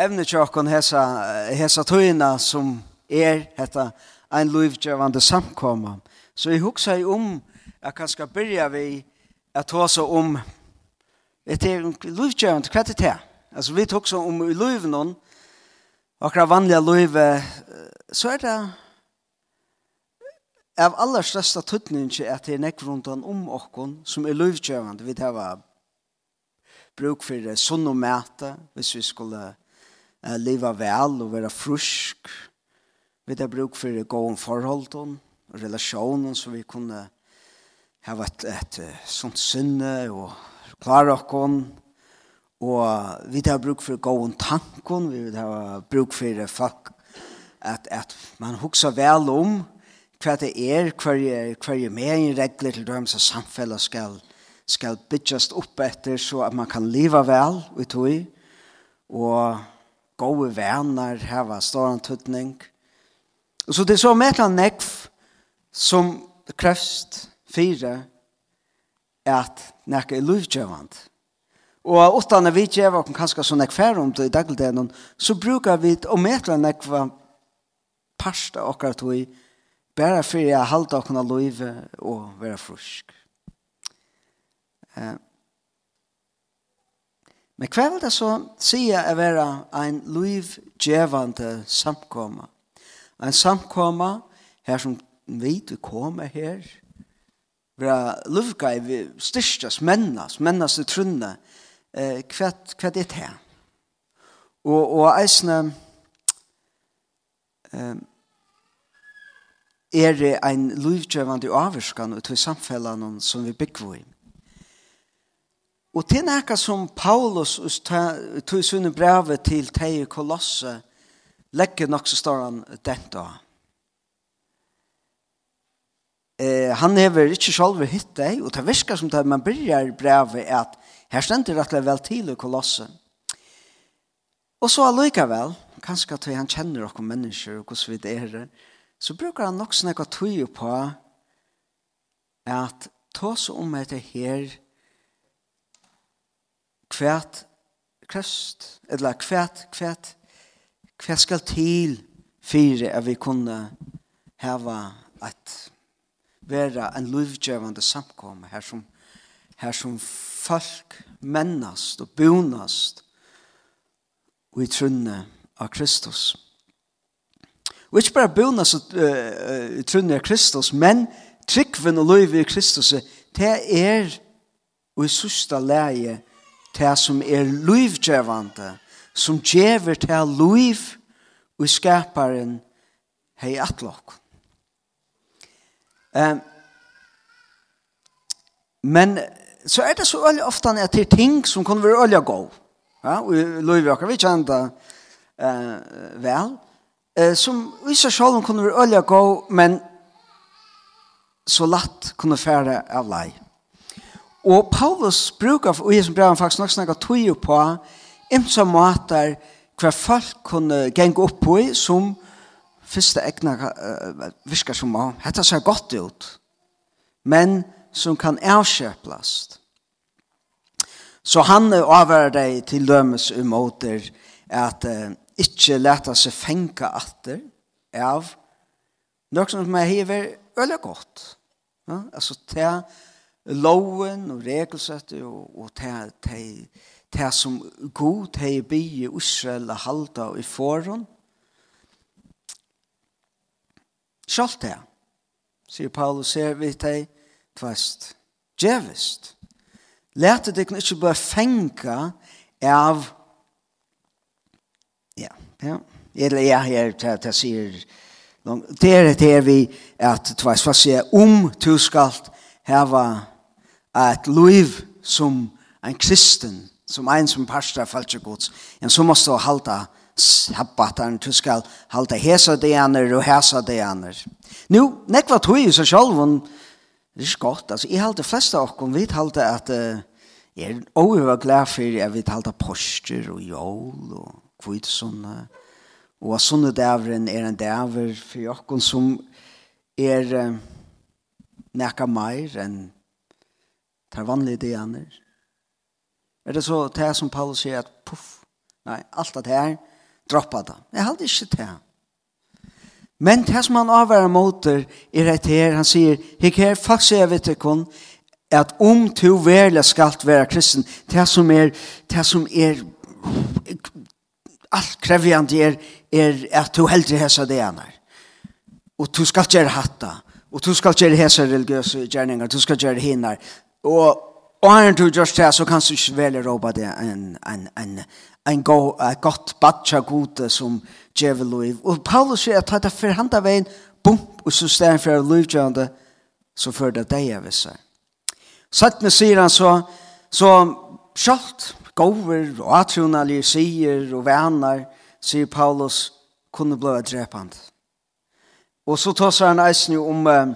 evne tjokken hesa, hesa tøyna som er hetta ein livgjøvande samkomma. Så jeg hugsa i om at kan skal byrja vi at tåsa om et er livgjøvande, hva er det her? Altså vi hugsa om i livnån, akkurat vanliga liv, så er det av aller største tøtning at det er nekk rundt om okken som er livgjøvande. Vi tar bruk for sunn og mæte, hvis vi skulle uh, leva vel og være frusk. Vi har bruk for gåen forholden og relasjonen så vi kunne ha vært et, et sånt synne og klare oss Og vi har bruk for gåen tanken, vi har bruk for folk at, at man husker vel om hva det er, hva er, hva er med i regler til dem som samfunnet skal, skal bygges opp etter så at man kan leva vel i tog. Og gode venner, hava stor tøtning. Og så det er så mye nekv som krevst fire at nekv er lovgjøvand. Og åttan er vi gjeva og kanskje så nekv færre om det i dagligdelen, så brukar vi å mye nekv parsta akkurat vi bare for å halda okkurna livet og være frusk. Eh, Men hva vil det så sige å være en livgjevende samkomma? En samkomma her som vi kommer her, vera lufka i vi styrstast mennas, mennas i trunne, eh, kvæt, kvæt er Og, og eisne eh, er det en livgjøvande avvarskan ut i samfellan som vi byggvo i. Og til nekka som Paulus tog sunne brevet til teg kolosse, legger nok så står han dette. Eh, han hever ikke selv hitt deg, og det virker som det man byrjar brevet at her stender det vel til i kolosse. Og så allikevel, kanskje at han kjenner noen mennesker og hvordan vi er så bruker han nok snakka tog på at ta så om etter her kvært krest, eller kvært, kvært, kvært skal til fire at vi kunne hava at vera en livgjevande samkom her som, her som folk mennast og bonast og i trunne av Kristus. Og ikke bare bonast og uh, i trunne av Kristus, men tryggven og lov i Kristus, det er og i sørste leie det som er livgjevande, som gjever til liv og skaparen hei atlok. Um, men så er det så veldig ofte at det er ting som kan være øyelig gå. Ja, og liv og vi kjenner det uh, vel, uh, som i seg selv kan være øyelig gå, men så latt kunne fære av leie. Og Paulus brukar, og jeg som brev faktisk nok snakka tog på, imsa måter hver folk kunne genge opp på i, som første egna uh, virker som av. Hette ser godt ut, men som kan avskjeplast. Så han avhører deg til lømes umåter at uh, ikke leta seg fenka atter av noe som er hever øyelig godt. Ja? Altså, til loven og regelsette og, og til, til, til som god til by i Israel og halda i foran. Sjalt det, sier Paulus ser vi til tvest djevist. Lærte dere ikke bare fenga av ja, ja, eller ja, her, det sier det er det vi at tvest, hva sier om du skal hava ett liv som en kristen, som en som parstar falske gods, en som måste halta sabbataren, du skal halta hesa deaner og hesa deaner. Nu, nekva tog i seg sjálf, det er skott, altså, jeg halte flest av okkom, vi halte at uh, jeg er over glad for at vi halte poster og jól og kvitt sånne, og at sånne dæveren er en dæver for okkom som er uh, nekka meir enn tar vanlige deaner. Er det så det som Paulus sier at puff, nei, alt det her, droppa det. Jeg hadde ikke det. Men det som han avværer moter er rett her, han sier, hik her faktisk jeg vet ikke hun, at om to verlig skal være kristen, det som er, det som er, alt krevjande er, er at du heldig hesa det ene. Og du skal gjøre hatta, og du skal gjøre hesa religiøse gjerninger, du skal gjøre hinner, Og Og her du gjørst det, så kan du ikke velge råpa det en, en, en, en go, uh, godt batja gode som djevel liv. Og Paulus sier at det for han veien, bum, og så stedet for livgjørende, så fører det deg av seg. Sattene sier han så, så kjalt, gover og atronalier sier og venner, sier Paulus, kunne bli drepant. Og så tar han eisen jo om uh,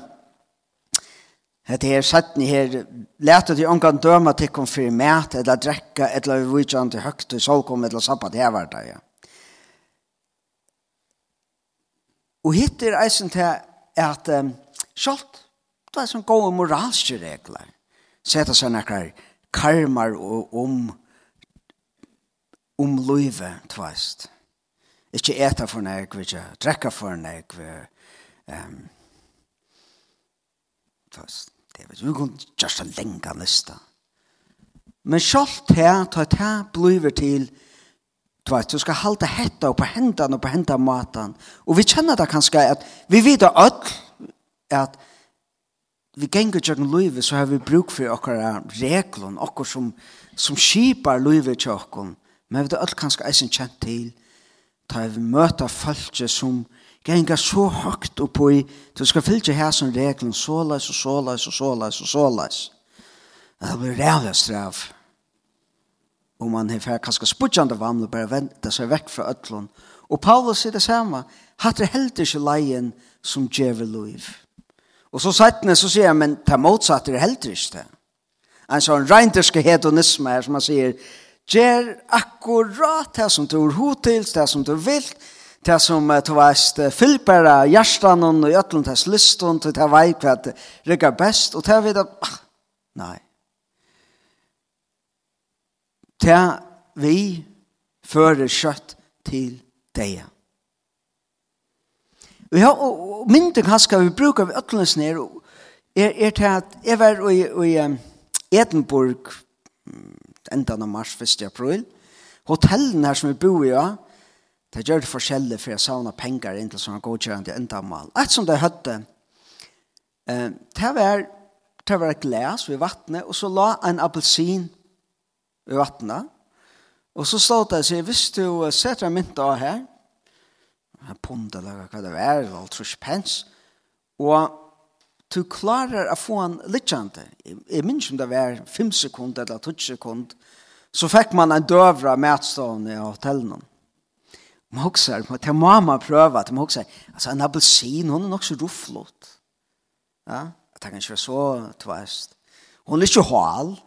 Hette her sattni her, leta de ongan døma til kom fyrir mæt, eller drekka, eller vujtjan til høgt, til solkom, eller sabbat hevar da, ja. Og hittir eisen til at um, sjalt, det er sånn gode moralske regler, seta seg nekkar karmar og om om løyve tvast. Ikke eta for nek, ikke drekka for nek, um, tvast det vet vi kun just en lenga lista men sjalt här ta ta bluver till Du vet, du skal halda hetta og på hendan og på hendan matan. Og vi kjenner det kanskje at vi vet öll at vi gengur tjøkken livet så har vi bruk for okkara reglon, okkar som, som skipar livet tjøkken. Men vi vet öll kanskje eisen kjent til, ta vi møter folk som genga så høgt opp i, du skal fylle her som reglen, såleis og såleis og såleis og såleis. Det blir rævlig straff Og man har fært kanskje spudjande vamle, bare vente seg vekk fra øtlån. Og Paulus sier det samme, hatt det helt ikke leien som djevel liv. Og så sattene så sier han, men ta motsatt er helt ikke det. En sånn reinterske hedonisme her som han sier, Gjer akkurat det som du er hotils, det som du vill, det som uh, du veist uh, fyllbæra hjertan og i hjertan tess listan til det vei hva det ryggar best og det vet at ah, nei det vi fører kjøtt til deg Vi har og mynden kanskje vi bruker vi ötlens nere er, er til at jeg var i, i um, Edinburgh enda av mars 1. april hotellen her som vi bor i ja, Det gjør det forskjellig for å savna penger inntil sånne godkjørende endamal. Et som det høtte, eh, det var, det var et glas ved vattnet, og så la en appelsin ved vattnet, og så stod det og sier, hvis du setter en mynt av her, en pund eller hva det var, eller trus pens, og du klarer å få en litjante, jeg minns om det var 5 sekunder eller 10 sekunder, så fikk man en døvra matstående i hotellene. Man huxar, det har mamma prövat, man huxar. Alltså en appelsin, hon är nog så rufflott. Ja, det kan inte vara så tvärst. Hon är inte hal.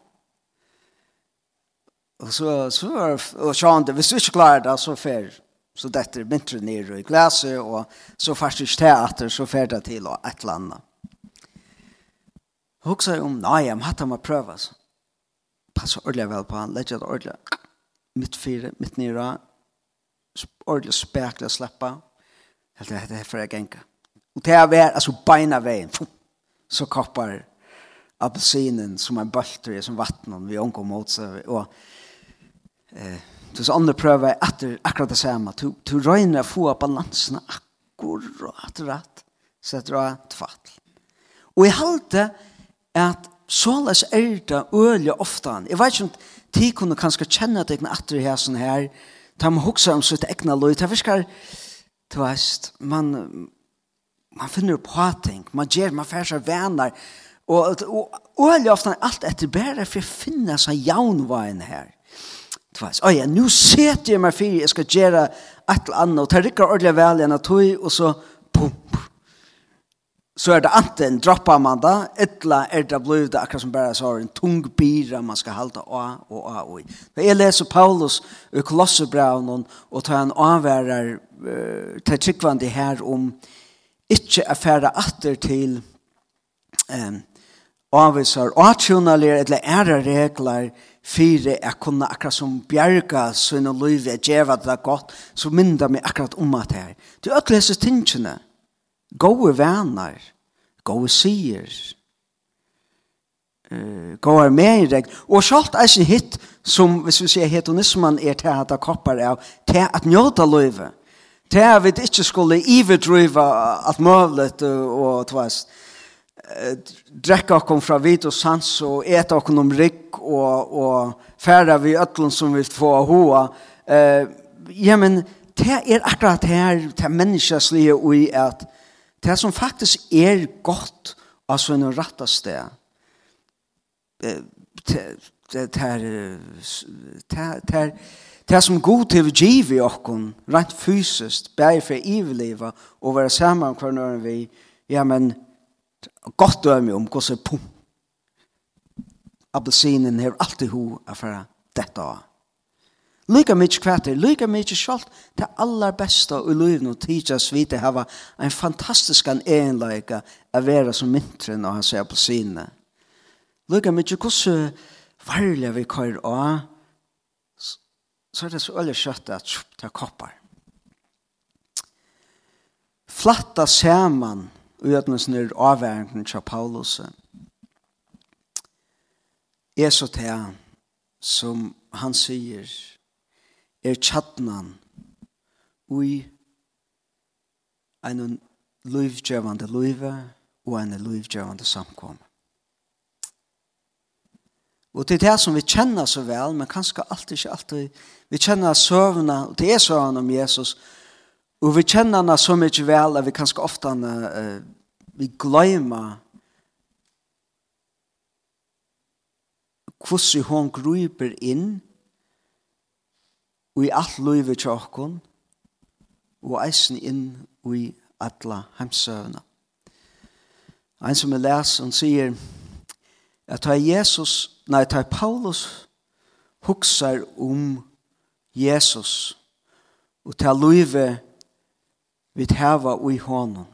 Och så, så var och så han det, visst du inte klarar det så fer, Så detta myntre ner i glaset och så fast inte teater så fer det till och ett landa. Huxar om, nej, jag hade man så. Passa ordentligt väl på han, lägger det ordentligt. Mitt fyra, mitt nere, ordentlig spekler släppa. Helt det här för jag gänka. Och det här var alltså beina vägen. Så koppar apelsinen som en bulter som vattnen vi omgår mot sig. Och eh, så så andra prövar att akkurat det samma. Du, du röjner få balansen akkurat rätt. Så att det var ett fall. Och i halte att såles er det øyelig ofte. Jeg vet ikke om de kunne kanskje kjenne at jeg här etter her sånn her, ta man hugsa om sitt egna løy, ta fiskar, du veist, man, man finner på ting, man gjør, man fær seg venner, og, og, og veldig ofte alt etter bæra for å finner seg jaunveien her. Du veist, oi, nu seter jeg meg fyrir, jeg skal gjøre et eller annet, og ta rikker ordentlig vel igjen av tog, og så, pum, pum, så er det anten droppa man da, etla er det blod det akkurat som bare så en tung bira man skal halda av og av og i. Da jeg leser Paulus i Kolossebraun og tar han avværer uh, til tryggvandi her om ikke affæra atter til um, avvisar og atjonalir eller ære regler fire er kunne akkurat som bjerga sønne og løyve er djeva det godt så mynda meg akkurat om at her. Du ødelæser tingene gode vanar, gode sier, eh gode med og selv er är sin hit som hvis vi sier hedonismen er til at det kopper av til at njøte løyve, til at vi ikke skulle iverdrive alt mulig, og, og tvast drekka kom fra vit og sans og eta okkom om rygg og, og færa vi ötlun som vi få hoa eh, ja men det er akkurat her det menneskeslige og at det som faktisk er godt av sånn rette sted, det er det som god til giv i okken, rent fysisk, bare for ivelivet, og være sammen hver når vi, ja, men godt dømme om hvordan pum. Appelsinen har alltid ho affæra dette av. Lyka mykje kvæter, lyka mykje sjalt, det aller beste i livet og tidsas vite hava en fantastisk enleika av vera som myntren og hans appelsine. Lyka mykje hvordan varlig vi kvar av, så er det så øyelig kjøtt at det er koppar. Flatta saman uten sin avværingen til Paulus. Jeg så til som han sier, er tjattnan ui en livgjøvande løyve og en livgjøvande samkom. Og det er det som vi kjenner så vel, men kanskje alltid ikke alltid. Vi kjenner søvnene, og det er søvnene om Jesus, og vi kjenner henne så mye vel at vi kanskje ofte uh, vi glemmer hvordan hun gruper inn og i alt løyve tjokkon, og eisen inn og i atla hemsøvene. En som er les, han sier, at ta Jesus, nei, ta Paulus, hukser om Jesus, og ta løyve vi tæva i hånden.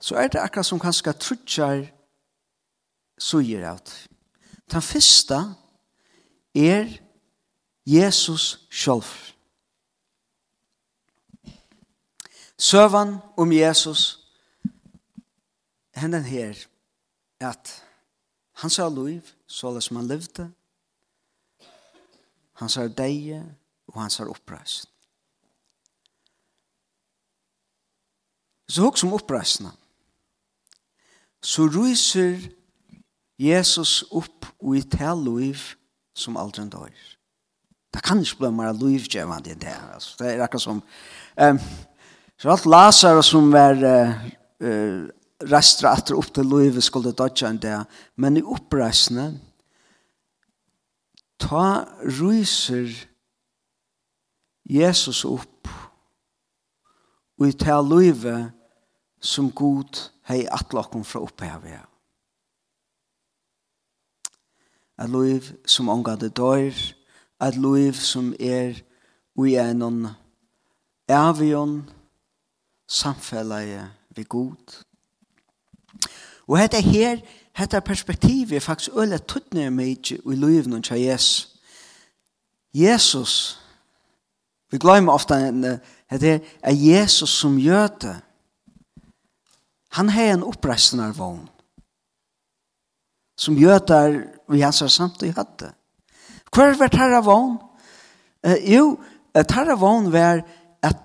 Så er det akkurat som kanskje trutjar suger av det. Den første er Jesus sjálv. Søvan om Jesus hendan her at han sa liv så som han levde. Han sa deie og han sa oppreisen så hok som oppreisna så ryser Jesus opp og i tal liv som aldri dør Det kan ikke bli mer livgjevende enn det. Altså, det er akkurat som... Um, så alt Lazar som var uh, uh, restra etter opp til livet skulle dodge enn det. Men i oppreisene, ta ryser Jesus opp og i ta livet som god hei atlokken fra opphavet. Et liv som omgav det døyr, et liv som er ui enon avion samfellet vi god. Og dette her, dette perspektivet er faktisk øyne tøttene mye i livet av Jesus. Jesus, vi glemmer ofte at her, er Jesus som gjør det. Han har en oppreisende vogn som gjør det vi hans i hadde. Hver var tarra vogn? Eh, jo, tarra vogn var at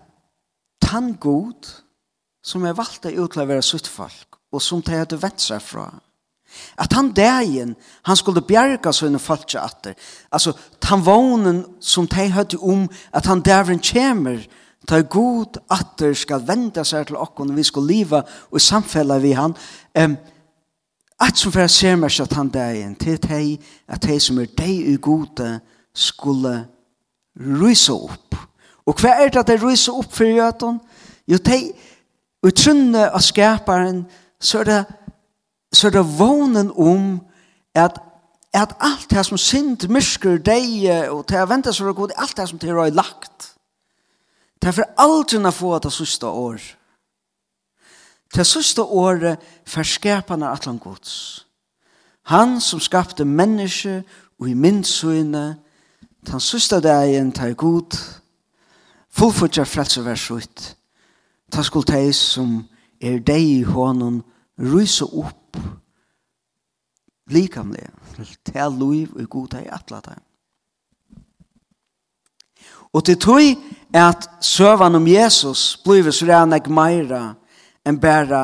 han god som er valgt å utlevere sitt folk og som de hadde vett seg fra. At han dagen, han skulle bjerga sine folk atter. Altså, han vognen som de hadde om at han dagen kommer Ta god atter skal venda seg til okkon, vi skal liva og samfella vi han. Um, At som for jeg ser meg at han dagen, til teg at teg som er deg i gode skulle rysa opp. Og hva er det at de rysa opp for jøten? Jo, teg, og trunne av skaparen, så er det, så er det vånen om at at alt det som synd, mysker, deg og til å vente så er det god, alt det som til å ha lagt. Det er for aldri å få det siste året Til siste året forskapene atlan gods. Han som skapte menneske og i minnsøyne, den siste dagen tar god, fullfutjar frelse vers ut. Ta skuld teis som er deg i hånden, ryse opp likamlig, til liv og god deg atla deg. Og til tog at søvan om Jesus blir så rannig meira, enn bæra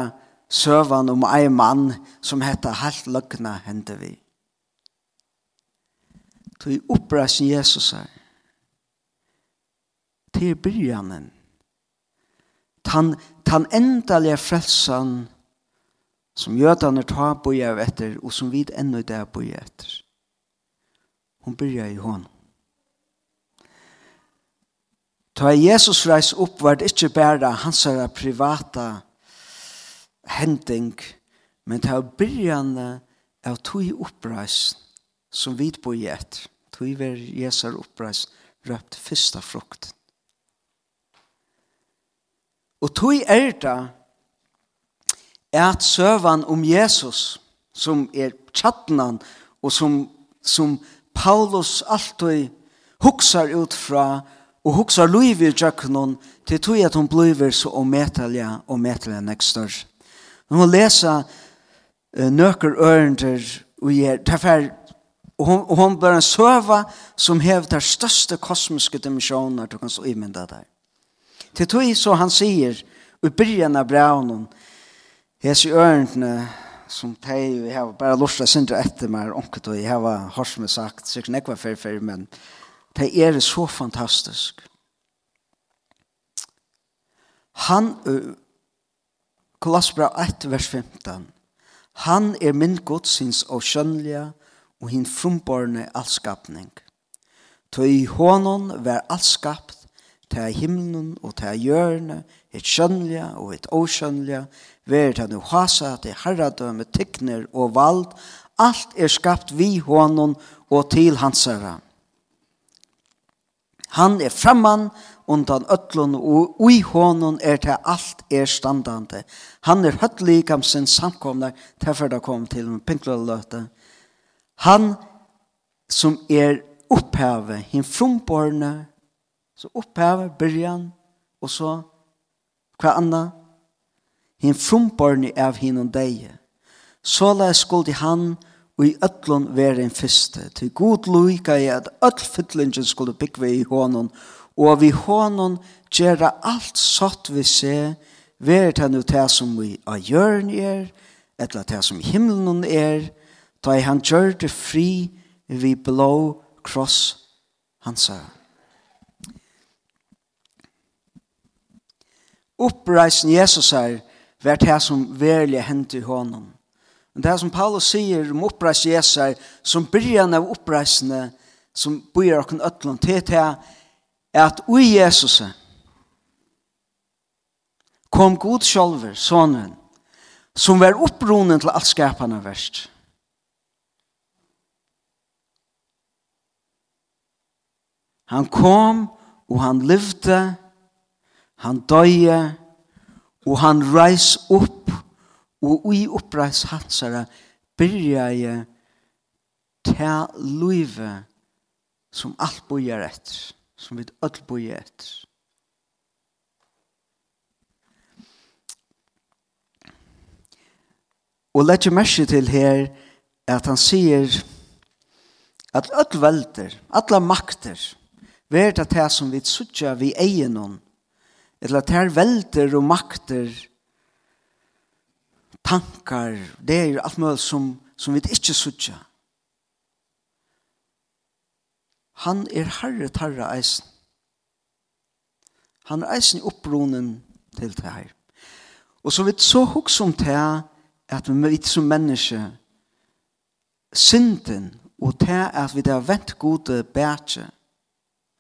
søvan om ei mann som hetta halt løgna hende vi. Tui oppreisen Jesus her. Til byrjanen. Tan, tan endalige frelsan som jødane ta på av etter og som vid ennå i dag boi etter. Hun byrja i hånden. Ta Jesus reis opp var det ikke bare hans privata hending, men det er byrjande av tog oppreis som vi bor i etter. Tog ver Jesar oppreis røpt fyrsta frukt. Og tog er det at søvan om Jesus, som er tjattnan, og som, som Paulus alltid huksar ut fra, og huksar liv i djøkkenen, til tog at hun blir så ometalja, ometalja nekstørst. Hun må lese uh, nøkker ørender og gjør, derfor Og hun, og hun bara en søva som hever der største kosmiske dimensjoner du kan så imynda der. Til tog så han sier, og byrjan av braunen, hes i ørendene som teg, vi har bare lort til å syndra etter meg, og jeg har hørt som jeg sagt, sikkert nekva fyrir fyrir, men det er så fantastisk. Han, Kolossbra 1, vers 15. Han er min godsins og skjønnelige og hin frumborne allskapning. Toi i hånden vær allskapt, tæ himlen og tæ hjørne, et skjønnelige og et åskjønnelige, vær ta nu hasa til herradømme, tykner og vald, alt er skapt vi honon og til hansara. Han er framman undan ötlun og ui honon er til alt er standande. Han er høtt sin samkomna tilfør det kom til en pinkleløte. Han som er opphavet, hin frumborne, så opphavet, byrjan, og så hva anna? Hin frumborne av hin og deie. la skuldi han opphavet og i ötlun veri en fyrste, til god loika i at öll fyllingen skulle byggve i honom, og vi honom gjerra alt satt vi se, veri ta nu ta som vi a gjørn er, etla ta som himmelen er, ta i han gjør det fri vi blå kross hansa. Uppreisen Jesus er, vært her som verlig hendt i honom. Men det här som Paulus sier om oppreis Jesus, som början av oppreisene, som börjar okken til det er at ui Jesus kom god sjolver, sonen, som var oppronen til alt skapande verst. Han kom, og han levde, han døye, og han reis opp, Og i oppreis hansere byrja jeg ta løyve som alt bojer etter, som vi alt bojer etter. Og legger merke til her at han sier at alt velder, alle makter, verda det som vi suttja vi egen eller at her velter og makter tankar, det er alt mulig som, som vi ikke sutja. Han er herre tarra eisen. Han er eisen oppbrunnen til det her. Og så vidt så hoks om det at vi vet som menneske synden og det at vi har vent gode bætje.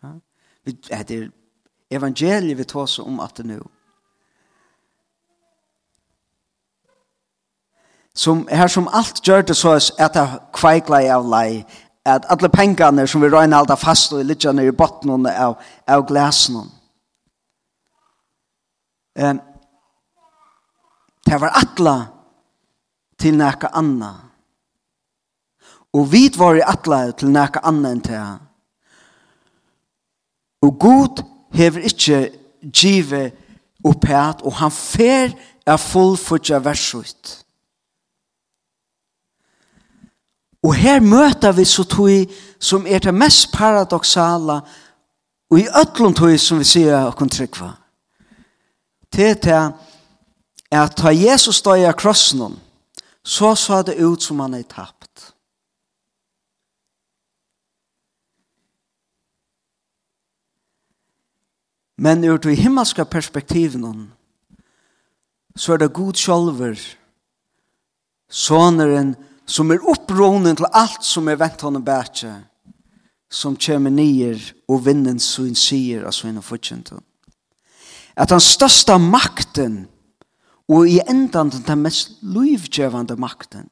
Ja? Det er evangeliet vi tar oss om at det nå. som her som alt gjør det så at det kveikla av lei, at alle pengene som vi røyner alt fast og litt nere i botten av, av glasene. Um, det var atla til noe anna. Og vi var i atla til nekka anna enn det. Og god hever ikke givet opphet, og han fer er fullfutja versut. Og her møter vi så tog som er det mest paradoxala og i ötlom tog som vi sier og trykva. Til det er at ta Jesus stod i krossen så så det ut som han er tapt. Men ur det himmelska perspektiven så er det god sjolver soneren som er opprånen til alt som er vent honom bætje, som kommer nyer og vinnen sin sier av sin fortjent. At den største makten, og i endan den mest livgjøvende makten,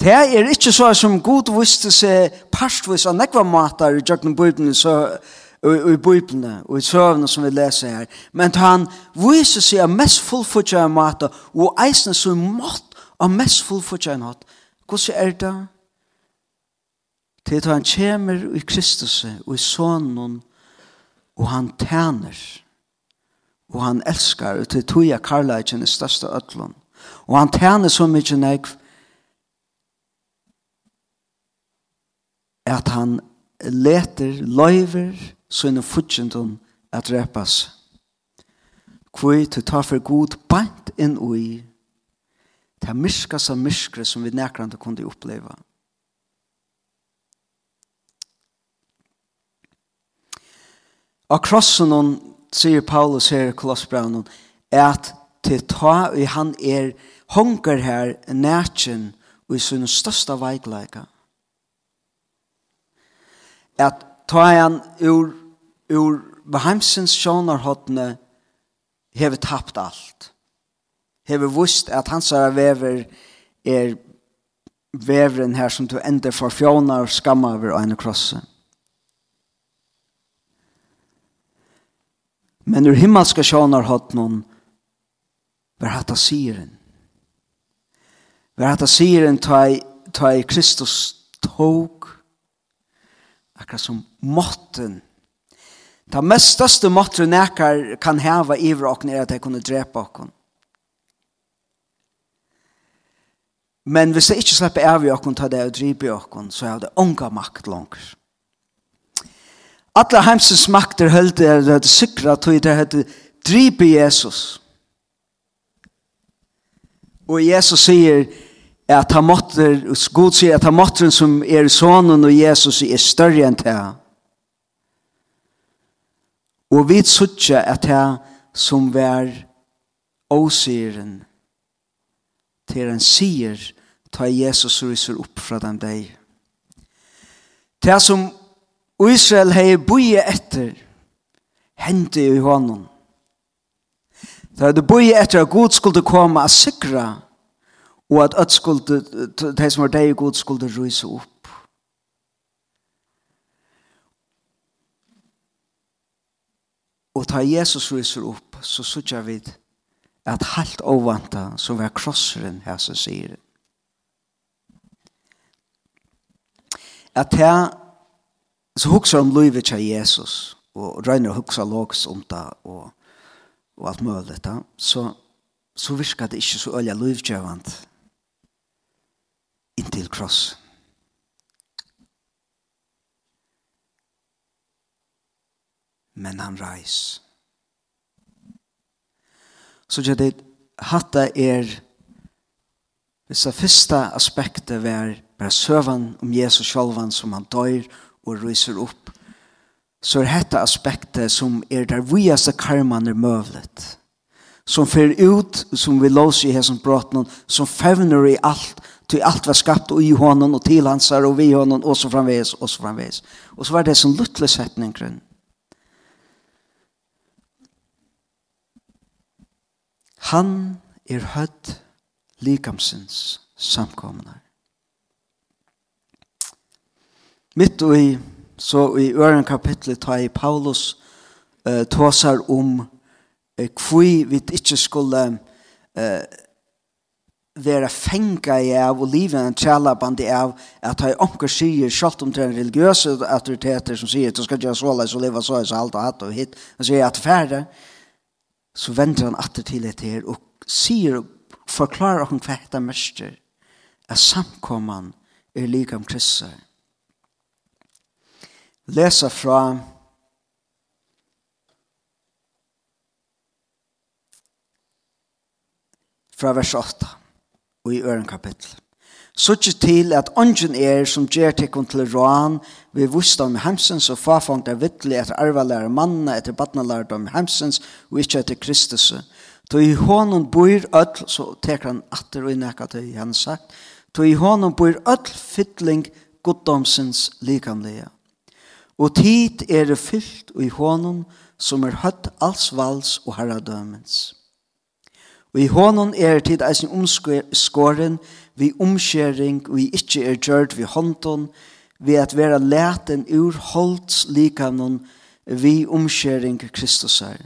Det er ikke så som god visste seg parstvis av nekva matar i jøkken bøyblene, så i bøyblene og i søvnene som vi leser her. Men han viser seg av mest fullfutja av matar og eisen så mått av mest fullfortjenhet. Hvordan er det? Til at han kommer i Kristus og i sonen og han tæner og han elskar og til tog jeg karlægen i største ødlån og han tæner så mye nek at han leter løyver sånne fudgjendom at repas kvøy til ta for god bant inn og i Det er myrka som myrkere som vi nekrande kunde oppleva. Og krossen hon, sier Paulus her i Kolossbraunen, er at til ta i han er hongar her nætjen og i sin største veikleika. At ta han ur, ur beheimsens sjånarhåttene hever tapt alt hever vust at hans er vever er veveren her som du ender for fjonar og skamma over ene krosse. Men ur himmelska sjonar hatt noen var hatt av syren. Var hatt av syren ta i Kristus tog akkurat som måtten Ta mestaste måtten nekar kan heva iver okken er at jeg kunne drepa okken. Men hvis jeg ikke slipper av i åkken, tar det og driver i åkken, så er det unga makt langt. Alla heimsens makter höllt er det sikra at det heter dripe Jesus. Og Jesus sier at han måtte, God sier at han måtte som er sonen og Jesus er større enn det. Og vi sutja at det som vær åsiren til en sier ta Jesus ryser opp fra dem deg. Det som Israel hei boi etter, hendte i hånden. Det hadde boi etter at Gud skulle komme og sikra, og at öll skulle, de som var deg Gud skulle ryse opp. Og ta Jesus ryser opp, så sutja vi at halt ovanta som var krosseren her som sier det. at jeg så hukser om livet til Jesus, og røyner å hukse logisk om det, og, og alt mulig, da. så, så virker det ikke så øye livgjøvende inntil krossen. men han reis. Så gjør det hatta er hvis det første aspektet var men søvann om Jesus sjálvan som han dør og ryser opp, så er dette aspektet som er der viaste karman er møvlet. Som fer ut, som vi lås i hesen brotten, som fevner i alt, til alt var skapt og i hånden, og til hans og vi hånden, og så framveis, og så framveis. Og så var det som luttelig setning grunn. Han er hødd likamsins samkomne. Mitt og i, så i øren kapitlet tar i Paulus uh, tåsar om uh, hvor vi ikke skulle uh, være fengt i av og livet en trælabandi av at han omkar sier, selv om det er religiøse autoriteter som sier, at du skal gjøre så leis og leve så leis og alt og hatt og hit og sier at færre, så venter han atter til et her og sier og forklarer hva hva hva hva hva hva hva hva hva hva lesa fra fra vers 8 og i øren kapittel. Suttje til at ongen er som gjer tekken til roan vi vustan om hemsens og fafangt er vittlig etter arvalære mannene etter badnalærdom om hemsens og ikke etter Kristus. Då i hånden bor ødel, så teker han atter og innekka til han sagt, då i hånden bor ødel fytling goddomsens likamlige og tid er det fyllt i hånden som er høtt alls vals og herradømens. Og i hånden er tid eisen omskåren vi omskjering og i ikkje er gjørt vi hånden vi at vera leten ur holds likanon vi omskjering Kristus er.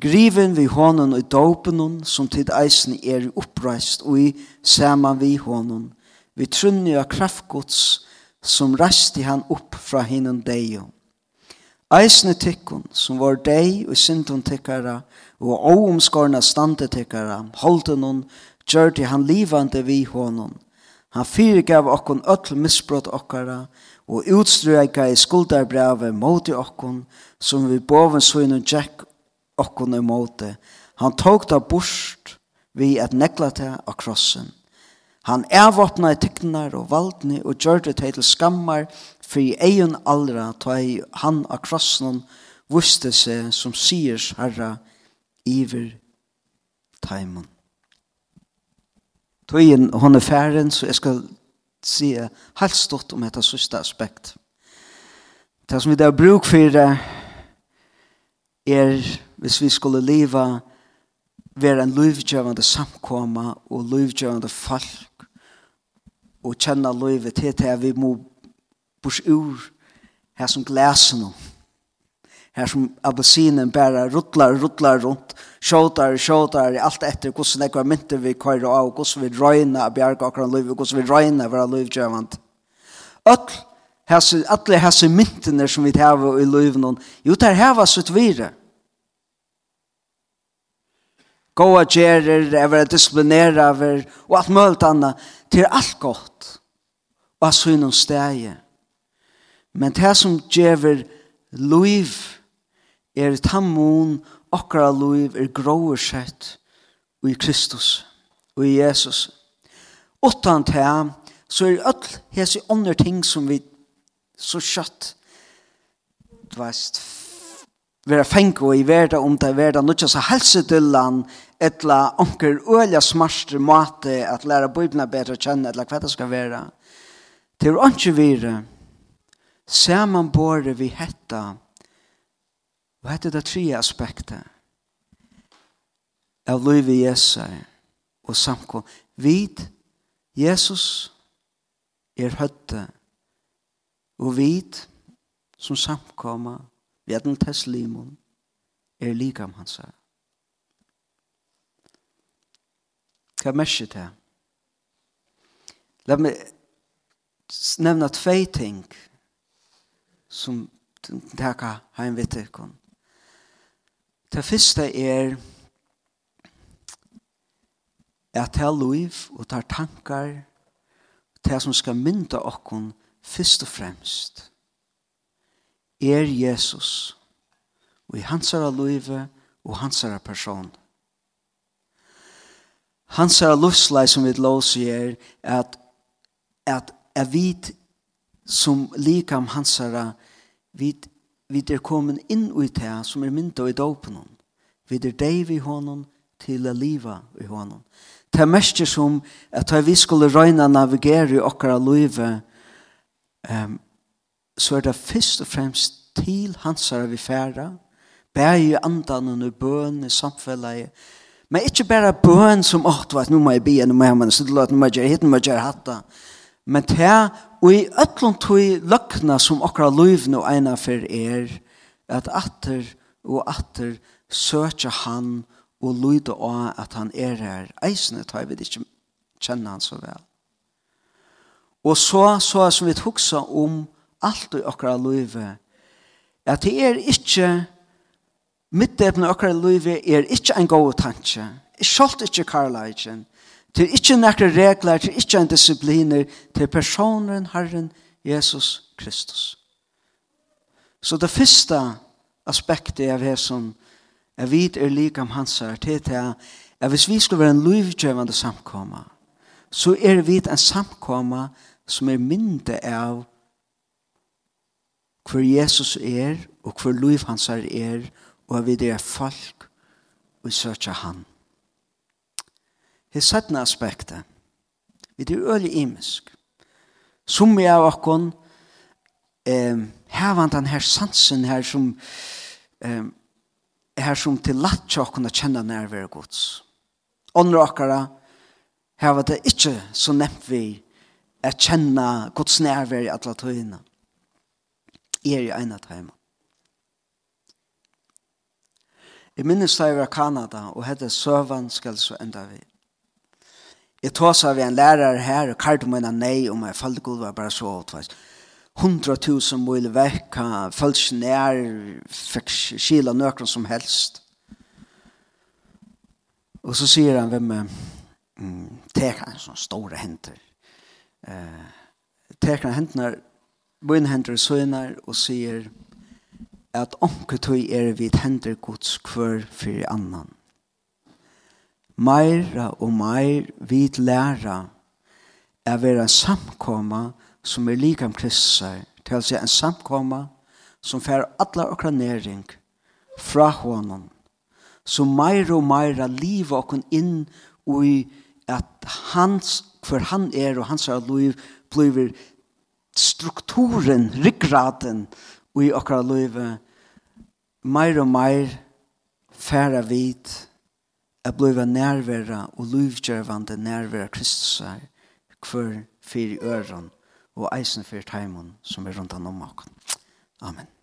Griven vi hånden og dopenon som tid eisen er oppreist og i saman vi hånden vi trunnja av kraftgods som rasti han upp fra hinun deio. Eisne tykkun, som var dei og syndun tykkara, og oomskorna stande tykkara, holden hun, gjørte han livande vi honom. Han fyrirgav okkon öll misbrott okkara, og utstrøyga i skuldarbrevet moti okkon, som vi boven sunnen tjekk okkon i moti. Han tok da bort vi at nekla til av krossen. Han ervåpna i tyknar og valdni og gjørte teg til skammar fyrir egen allra i han av krossen vuste seg som siers herra iver teimen. Tøyen hon er færen, så jeg skal si helt stort om dette sørste aspekt. Det som vi da bruk for er hvis vi skulle leva være en livgjøvende samkomma og livgjøvende folk og kjenne livet til til vi må bors ur her som glæser noe. her som appelsinen bare ruttlar, ruttlar rundt sjåtar, sjåtar, alt etter hvordan jeg var mynte vi køyre av hvordan vi røyna bjerg akkurat liv hvordan vi røyna av livgjøvand Öll, hese, alle hese myntene som vi har i livet jo, det har hava sitt vire goa gjerer, jeg vil disiplinere over, og alt mulig annet, til alt godt, og at syne steg. Men det som gjever liv, er tammon, okkara liv er gråer sett, og i Kristus, og i Jesus. Utan til så er öll hese andre ting som vi så kjøtt, du veist, vera fengu i verda om det verda nutja så helse til land, etla onker ølja smarster måte at læra bøybna bedre kjenne, etla hva det skal være. Til er ikke vire, saman båre vi hetta, og hette det tre aspektet, av liv i Jesu og samkom. Vid, Jesus er høtte, og vid, som samkomma, vi er den teslimon, er likam hans her. Hva merker det? La meg nevne tve ting som teka heim vitt ikkon. Det første er at det liv og tar tankar det som skal mynda okkon først og fremst er Jesus og i hansara liv og hansara person. Hans er luftsleis som vi låser er at, at, er vi som likam hans er vi, vi er kommet inn i det som er mynda i dopen vi er deg vi honom til å liva i honom det er mest som at vi skulle røyna navigere i okkara livet um, så er det først og fremst til hans er vi færa bæg i andan og bøn i samfellet Men ikke bare bøn som åt, vet, nå må jeg be, nå må jeg hemme, så det nå må jeg gjøre hit, nå må jeg gjøre hatta. Men det og i øtlom tog løkna som akkurat liv nå ena for er, at atter og atter søker han og lyder av at han er her. Eisene tar vi ikke kjenne han så vel. Og så, så som vi hugsa om alt i akkurat livet, at det er ikke Middebne okkar løyve er ikkje en god tanke, skjolt ikkje karlagen, til ikkje nekre regler, til ikkje en disipliner, til personen Herren Jesus Kristus. Så det første aspektet av det som er vidt er likam hans her, det er at hvis vi skulle være en løyvgjøvende samkomma, så er vi en samkomma som er mindre av hvor Jesus er og hvor løyv hans her er, og og vi er folk og søker han. Det er sættende aspektet. Vi er øyelig imisk. Som vi er åkken, eh, her var den her sansen her som eh, her som til latt til åkken å kjenne nærvære gods. Åndre åkere, her var det ikke så nevnt vi å kjenne gods nærvære i alle tøyene. Er i ene tøyene. Jeg minnes da jeg var Kanada, og hette søvann skal så enda vi. Jeg tås av en lærer her, og kallte meg en nei, og jeg følte god var bare så åtveis. Hundra tusen mil vekk, følte seg nær, fikk kila nøkron som helst. Og så sier han hvem mm, teker en sånn store henter. Eh, teker han hentene, begynner henter i søgner, og sier, at onke tøy er vid hender gods kvør fyrir annan. Meira og meir vid læra er vera samkomma som er likam kristar, til seg en samkomma som fer alla okra næring fra honom, som meir og meira liv okkun inn ui at hans, for han er og hans er liv, blir strukturen, ryggraden, og i okkara meir og meir færa vid er bliva nærvera og luvgjørvande nærvera Kristus er hver fyrir øren og eisen fyrir teimen som er rundt om. Amen.